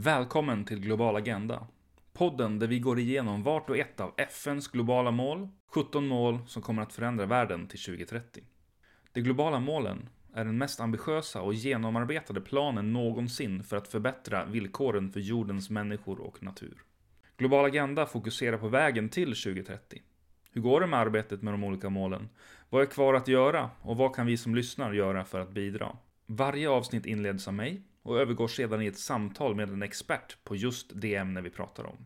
Välkommen till Global Agenda. Podden där vi går igenom vart och ett av FNs globala mål, 17 mål som kommer att förändra världen till 2030. De globala målen är den mest ambitiösa och genomarbetade planen någonsin för att förbättra villkoren för jordens människor och natur. Global Agenda fokuserar på vägen till 2030. Hur går det med arbetet med de olika målen? Vad är kvar att göra och vad kan vi som lyssnar göra för att bidra? Varje avsnitt inleds av mig och övergår sedan i ett samtal med en expert på just det ämne vi pratar om.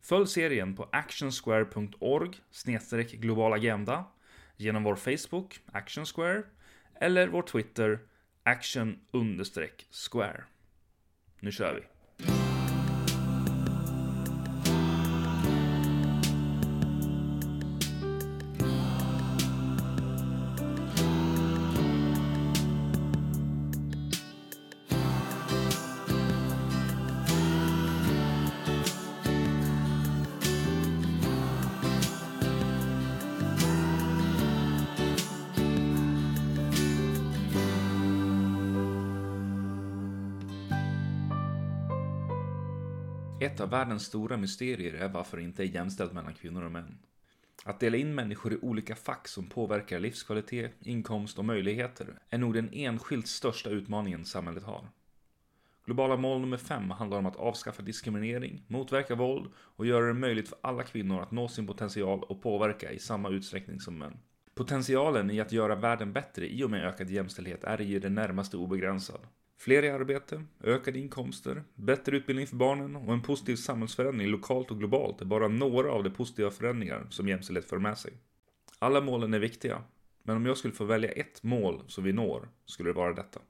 Följ serien på actionsquare.org globalagenda genom vår Facebook, Actionsquare, eller vår Twitter, action-square. Nu kör vi! Ett av världens stora mysterier är varför det inte är jämställt mellan kvinnor och män. Att dela in människor i olika fack som påverkar livskvalitet, inkomst och möjligheter är nog den enskilt största utmaningen samhället har. Globala mål nummer 5 handlar om att avskaffa diskriminering, motverka våld och göra det möjligt för alla kvinnor att nå sin potential och påverka i samma utsträckning som män. Potentialen i att göra världen bättre i och med ökad jämställdhet är i det närmaste obegränsad. Fler i arbete, ökade inkomster, bättre utbildning för barnen och en positiv samhällsförändring lokalt och globalt är bara några av de positiva förändringar som jämställdhet för med sig. Alla målen är viktiga, men om jag skulle få välja ett mål som vi når skulle det vara detta.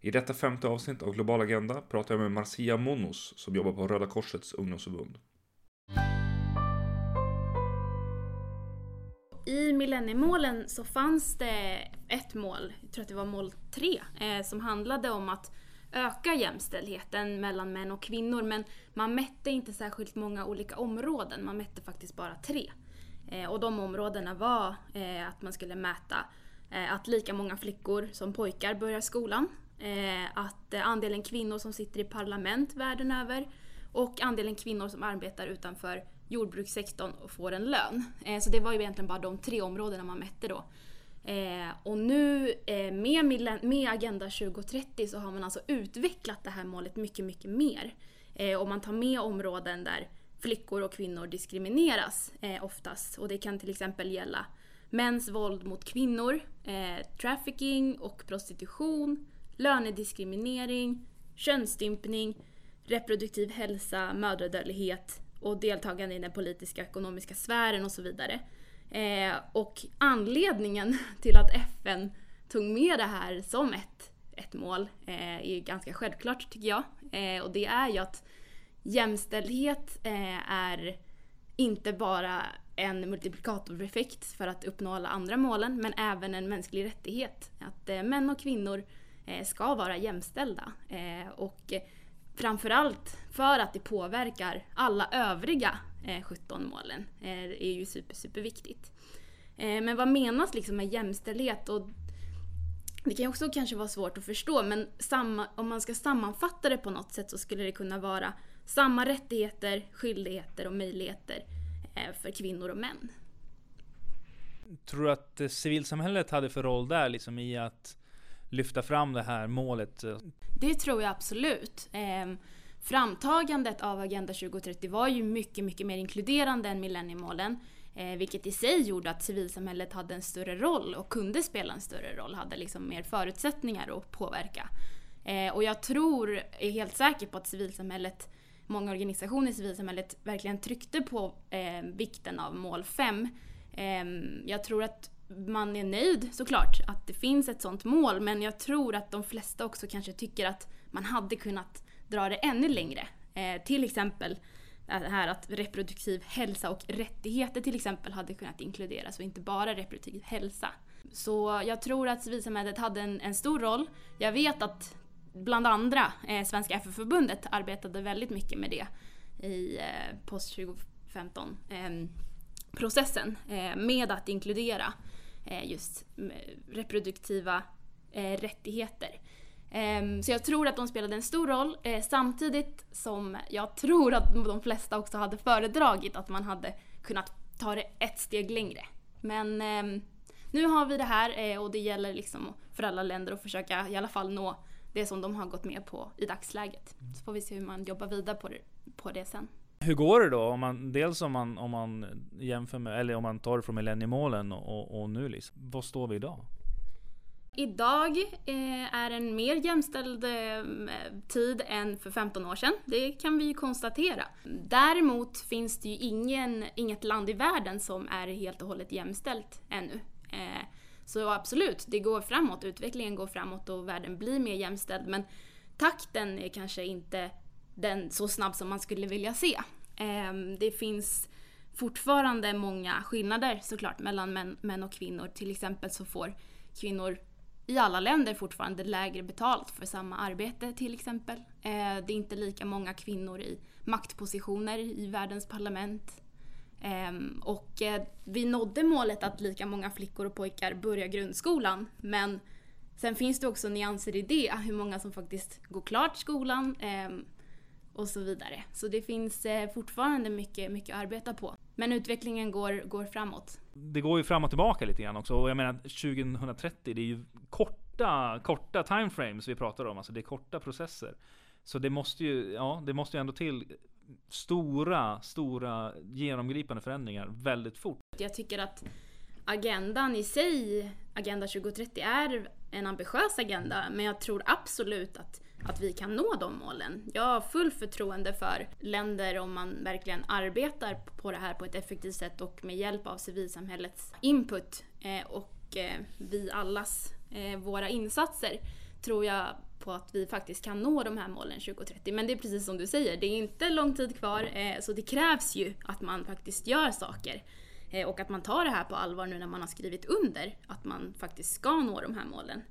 I detta femte avsnitt av Global Agenda pratar jag med Marcia Monos som jobbar på Röda Korsets ungdomsförbund. I millenniemålen så fanns det ett mål, jag tror att det var mål tre, eh, som handlade om att öka jämställdheten mellan män och kvinnor men man mätte inte särskilt många olika områden, man mätte faktiskt bara tre. Eh, och de områdena var eh, att man skulle mäta eh, att lika många flickor som pojkar börjar skolan, eh, att eh, andelen kvinnor som sitter i parlament världen över och andelen kvinnor som arbetar utanför jordbrukssektorn och får en lön. Eh, så det var ju egentligen bara de tre områdena man mätte då. Eh, och nu eh, med, med Agenda 2030 så har man alltså utvecklat det här målet mycket, mycket mer. och man tar med områden där flickor och kvinnor diskrimineras oftast. Och det kan till exempel gälla mäns våld mot kvinnor, trafficking och prostitution, lönediskriminering, könsstympning, reproduktiv hälsa, mödradödlighet, och deltagande i den politiska och ekonomiska sfären och så vidare. Eh, och anledningen till att FN tog med det här som ett, ett mål eh, är ganska självklart tycker jag. Eh, och det är ju att jämställdhet eh, är inte bara en multiplikatoreffekt för att uppnå alla andra målen men även en mänsklig rättighet. Att eh, män och kvinnor eh, ska vara jämställda. Eh, och framförallt för att det påverkar alla övriga eh, 17 målen. Eh, är ju super, super viktigt. Eh, men vad menas liksom med jämställdhet? Och det kan ju också kanske vara svårt att förstå men samma, om man ska sammanfatta det på något sätt så skulle det kunna vara samma rättigheter, skyldigheter och möjligheter eh, för kvinnor och män. Tror du att eh, civilsamhället hade för roll där liksom i att lyfta fram det här målet? Det tror jag absolut. Eh, framtagandet av Agenda 2030 var ju mycket, mycket mer inkluderande än millenniemålen. Eh, vilket i sig gjorde att civilsamhället hade en större roll och kunde spela en större roll, hade liksom mer förutsättningar att påverka. Eh, och jag tror, är helt säker på att civilsamhället, många organisationer i civilsamhället verkligen tryckte på eh, vikten av mål 5. Ehm, jag tror att man är nöjd såklart att det finns ett sånt mål men jag tror att de flesta också kanske tycker att man hade kunnat dra det ännu längre. Eh, till exempel det här att reproduktiv hälsa och rättigheter till exempel hade kunnat inkluderas och inte bara reproduktiv hälsa. Så jag tror att civilsamhället hade en, en stor roll. Jag vet att bland andra eh, Svenska FF-förbundet arbetade väldigt mycket med det i eh, post 2015 ehm, processen eh, med att inkludera Eh, Eh, just mm, reproduktiva eh, rättigheter. Ehm, så jag tror att de spelade en stor roll eh, samtidigt som jag tror att de flesta också hade föredragit att man hade kunnat ta det ett steg längre. Men ehm, nu har vi det här och det gäller liksom för alla länder att försöka i alla fall nå det som de har gått med på i dagsläget. Så får vi se hur man jobbar vidare på det, på det sen. Hur går det då? Om man, dels om man, om man jämför med, eller om man tar det från millenniemålen och, och nu liksom. Var står vi idag? Idag eh, är en mer jämställd eh, tid än för 15 år sedan. Det kan vi ju konstatera. Däremot finns det ju ingen, inget land i världen som är helt och hållet jämställt ännu. Eh, så absolut, det går framåt. Utvecklingen går framåt och världen blir mer jämställd. Men takten är kanske inte den så snabb som man skulle vilja se. Ehm, det finns fortfarande många skillnader såklart mellan män, män och kvinnor. Till exempel så får kvinnor i alla länder fortfarande lägre betalt för samma arbete till exempel. Eh, det är inte lika många kvinnor i maktpositioner i världens parlament. Ehm, och eh, vi nådde målet att lika många flickor och pojkar börjar grundskolan men sen finns det också nyanser i det, hur många som faktiskt går klart skolan ehm, och så vidare. Så det finns eh, fortfarande mycket, mycket att arbeta på. Men utvecklingen går, går framåt. Det går ju fram och tillbaka lite grann också. Och jag menar 2030, det är ju korta, korta timeframes vi pratar om. Alltså det är korta processer. Så det måste ju, ja, det måste ju ändå till stora, stora genomgripande förändringar väldigt fort. Jag tycker att agendan i sig, Agenda 2030, är en ambitiös agenda. Men jag tror absolut att att vi kan nå de målen. Jag har full förtroende för länder om man verkligen arbetar på det här på ett effektivt sätt och med hjälp av civilsamhällets input eh, och eh, vi allas, eh, våra insatser, tror jag på att vi faktiskt kan nå de här målen 2030. Men det är precis som du säger, det är inte lång tid kvar så det krävs ju att man faktiskt gör saker. Och att man tar det här på allvar nu när man har skrivit under att man faktiskt ska nå de här målen.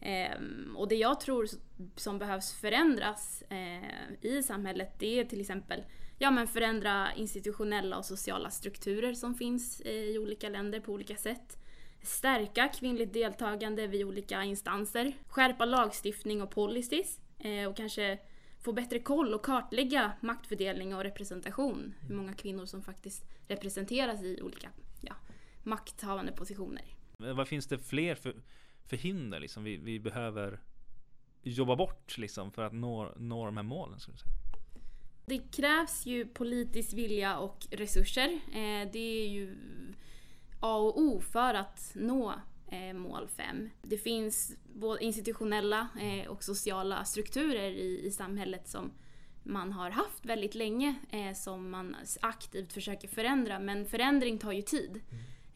Ehm, och det jag tror som behövs förändras eh, i samhället det är till exempel ja, men förändra institutionella och sociala strukturer som finns i olika länder på olika sätt. Stärka kvinnligt deltagande vid olika instanser. Skärpa lagstiftning och policies. Eh, och kanske få bättre koll och kartlägga maktfördelning och representation. Hur många kvinnor som faktiskt representeras i olika ja, makthavande positioner. Vad finns det fler för för hinder liksom vi, vi behöver jobba bort liksom för att nå, nå de här målen? Skulle säga? Det krävs ju politisk vilja och resurser. Eh, det är ju A och O för att nå eh, mål 5. Det finns både institutionella eh, och sociala strukturer i, samhället som man har haft väldigt länge som man aktivt försöker förändra men förändring tar ju tid.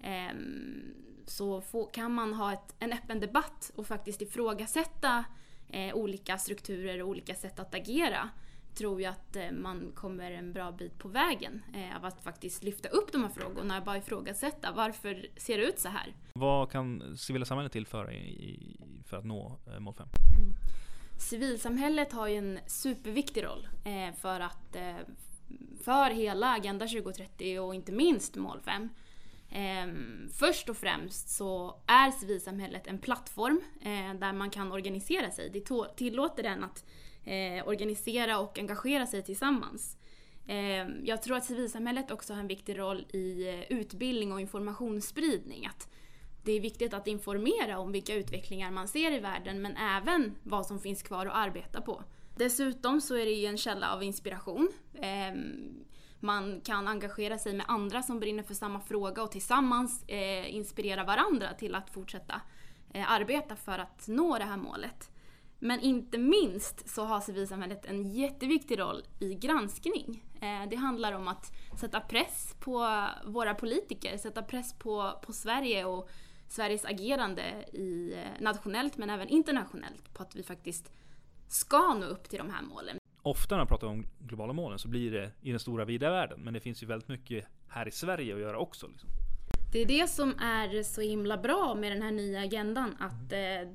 Mm. Så få, kan man ha ett, en öppen debatt och faktiskt ifrågasätta eh, olika strukturer och olika sätt att agera tror jag att eh, man kommer en bra bit på vägen eh, av att faktiskt lyfta upp de här frågorna och bara ifrågasätta varför ser det ut så här? Vad kan civila samhället tillföra i, i, för att nå eh, mål 5? Mm. Civilsamhället har ju en superviktig roll eh, för att eh, för hela Agenda 2030 och inte minst mål 5 Eh, Ehm, först och främst så är civilsamhället en plattform eh, där man kan organisera sig. Det tillåter den att eh, organisera och engagera sig tillsammans. Ehm, jag tror att civilsamhället också har en viktig roll i eh, utbildning och informationsspridning. Att det är viktigt att informera om vilka utvecklingar man ser i världen men även vad som finns kvar att arbeta på. Dessutom så är det ju en källa av inspiration. Ehm, man kan engagera sig med andra som brinner för samma fråga och tillsammans eh, inspirera varandra till att fortsätta eh, arbeta för att nå det här målet. Men inte minst så har civilsamhället en jätteviktig roll i granskning. Eh, det handlar om att sätta press på våra politiker, sätta press på, på Sverige och Sveriges agerande i, eh, nationellt men även internationellt på att vi faktiskt ska nå upp till de här målen ofta när man pratar om globala målen så blir det i den stora vida världen. Men det finns ju väldigt mycket här i Sverige att göra också. Liksom. Det är det som är så himla bra med den här nya agendan. Att, eh,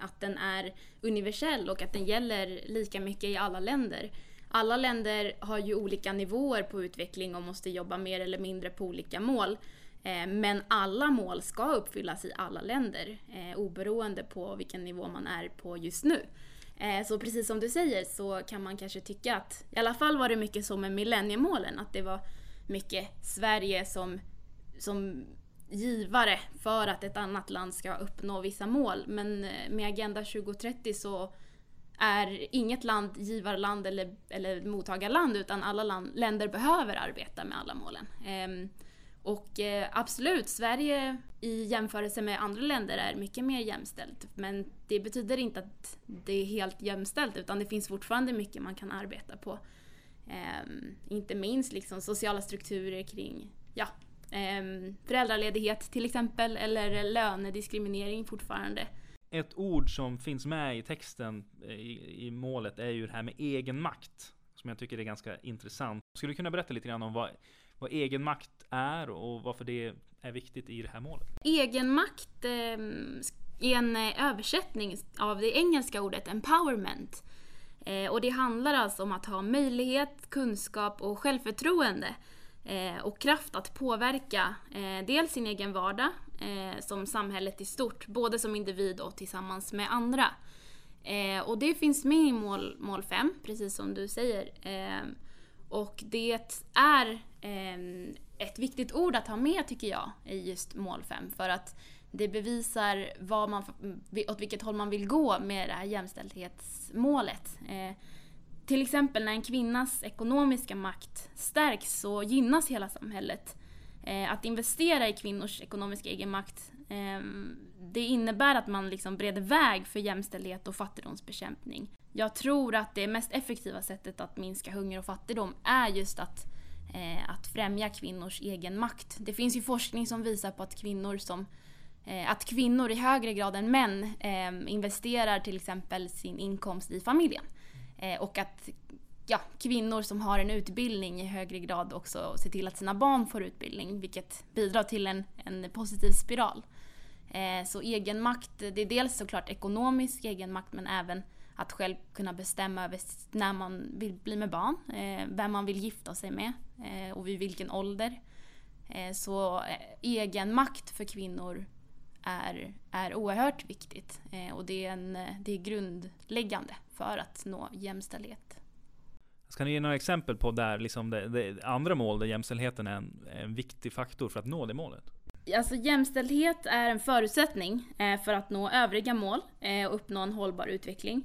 att den är universell och att den gäller lika mycket i alla länder. Alla länder har ju olika nivåer på utveckling och måste jobba mer eller mindre på olika mål. Eh, men alla mål ska uppfyllas i alla länder eh, oberoende på vilken nivå man är på just nu. Eh, så precis som du säger så kan man kanske tycka att, i alla fall var det mycket så med millenniemålen, att det var mycket Sverige som, som givare för att ett annat land ska uppnå vissa mål. Men eh, med Agenda 2030 så är inget land givarland eller, eller mottagarland utan alla land, länder behöver arbeta med alla målen. Ehm, och eh, absolut, Sverige i jämförelse med andra länder är mycket mer jämställt. Men det betyder inte att det är helt jämställt utan det finns fortfarande mycket man kan arbeta på. Ehm, inte minst liksom sociala strukturer kring ja, ehm, föräldraledighet till exempel eller lönediskriminering fortfarande. Ett ord som finns med i texten eh, i, i målet är ju det här med egenmakt. Som jag tycker är ganska intressant. Skulle du kunna berätta lite grann om vad vad egenmakt är och varför det är viktigt i det här målet. Egenmakt eh, är en eh, översättning av det engelska ordet empowerment. Eh, och det handlar alltså om att ha möjlighet, kunskap och självförtroende eh, och kraft att påverka eh, dels sin egen vardag som samhället i stort, både som individ och tillsammans med andra. och det finns med i mål, mål 5, precis som du säger. Ehm, och det är ehm, ett viktigt ord att ha med tycker jag i just mål 5 för att det bevisar vad man, åt vilket håll man vill gå med det här jämställdhetsmålet. Eh, till exempel när en kvinnas ekonomiska makt stärks så gynnas hela samhället. Eh, att investera i kvinnors ekonomiska egenmakt eh, det innebär att man liksom breder väg för jämställdhet och fattigdomsbekämpning. Jag tror att det mest effektiva sättet att minska hunger och fattigdom är just att eh, att främja kvinnors egen makt. Det finns ju forskning som visar på att kvinnor som eh, att kvinnor i högre grad än män eh, investerar till exempel sin inkomst i familjen. Eh, och att ja, kvinnor som har en utbildning i högre grad också ser till att sina barn får utbildning, vilket bidrar till en, en positiv spiral. Eh, så egenmakt, det är dels såklart ekonomisk egenmakt men även att själv kunna bestämma över när man vill bli med barn, eh, vem man vill gifta sig med eh, och vid vilken ålder. Eh, så egen makt för kvinnor är, är oerhört viktigt och det är, en, det är grundläggande för att nå jämställdhet. Ska ni ge några exempel på där liksom det, det andra mål där jämställdheten är en, en viktig faktor för att nå det målet? Alltså jämställdhet är en förutsättning för att nå övriga mål och uppnå en hållbar utveckling.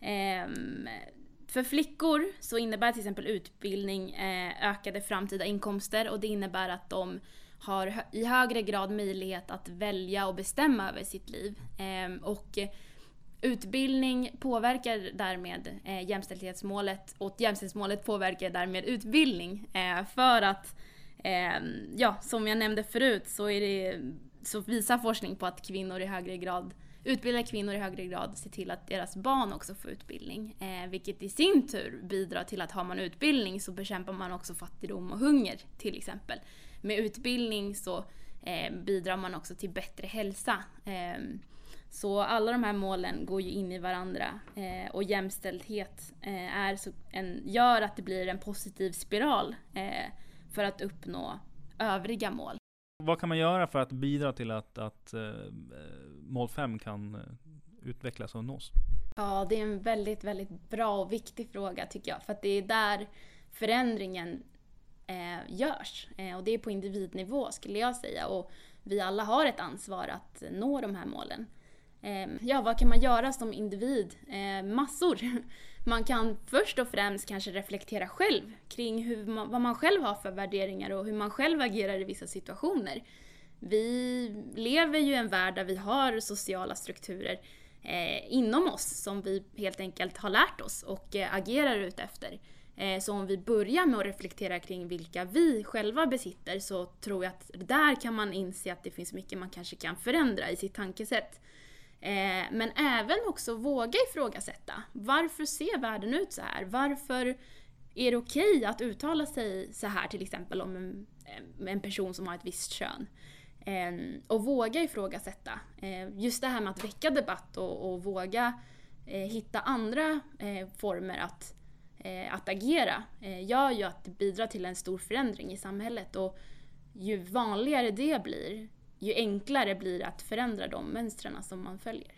Ehm, för flickor så innebär till exempel utbildning eh, ökade framtida inkomster och det innebär att de har i högre grad möjlighet att välja och bestämma över sitt liv. Ehm, och utbildning påverkar därmed eh, jämställdhetsmålet och jämställdhetsmålet påverkar därmed utbildning. Eh, för att, ehm, ja, som jag nämnde förut så, är det, så visar forskning på att kvinnor i högre grad utbilda kvinnor i högre grad se till att deras barn också får utbildning. Eh, vilket i sin tur bidrar till att har man utbildning så bekämpar man också fattigdom och hunger till exempel. Med utbildning så eh, bidrar man också till bättre hälsa. Eh, så alla de här målen går ju in i varandra eh, och jämställdhet eh, är så en, gör att det blir en positiv spiral eh, för att uppnå övriga mål. Vad kan man göra för att bidra till att, att uh, mål 5 kan uh, utvecklas och nås? Ja, det är en väldigt, väldigt bra och viktig fråga tycker jag. För att det är där förändringen eh, görs. Eh, och det är på individnivå skulle jag säga. Och vi alla har ett ansvar att eh, nå de här målen. Eh, ja, vad kan man göra som individ? Ehm, massor. Man kan först och främst kanske reflektera själv kring hur man, vad man själv har för värderingar och hur man själv agerar i vissa situationer. Vi lever ju i en värld där vi har sociala strukturer eh, inom oss som vi helt enkelt har lärt oss och eh, agerar utefter. Eh, så om vi börjar med att reflektera kring vilka vi själva besitter så tror jag att där kan man inse att det finns mycket man kanske kan förändra i sitt tankesätt. Eh, men även också våga ifrågasätta. Varför ser världen ut så här? Varför är det okej okay att uttala sig så här till exempel om en, eh, en person som har ett visst kön? Eh, och våga ifrågasätta. Eh, just det här med att väcka debatt och, och våga eh, hitta andra eh, former att, eh, att agera eh, gör ju att det bidrar till en stor förändring i samhället. Och ju vanligare det blir, ju enklare blir det att förändra de mönstren som man följer.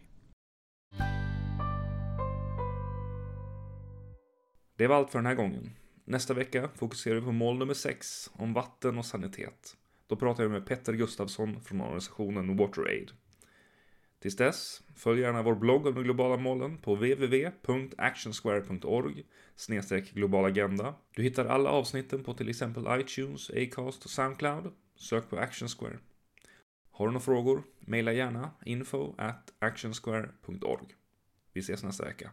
Det var allt för den här gången. Nästa vecka fokuserar vi på mål nummer 6 om vatten och sanitet. Då pratar jag med Petter Gustafsson från organisationen WaterAid. Tills dess, följ gärna vår blogg om de globala målen på www.actionsquare.org globalagenda. Du hittar alla avsnitten på till exempel iTunes, Acast och Soundcloud. Sök på Action Square. Har du några frågor? Maila gärna info at actionsquare.org. Vi ses nästa vecka.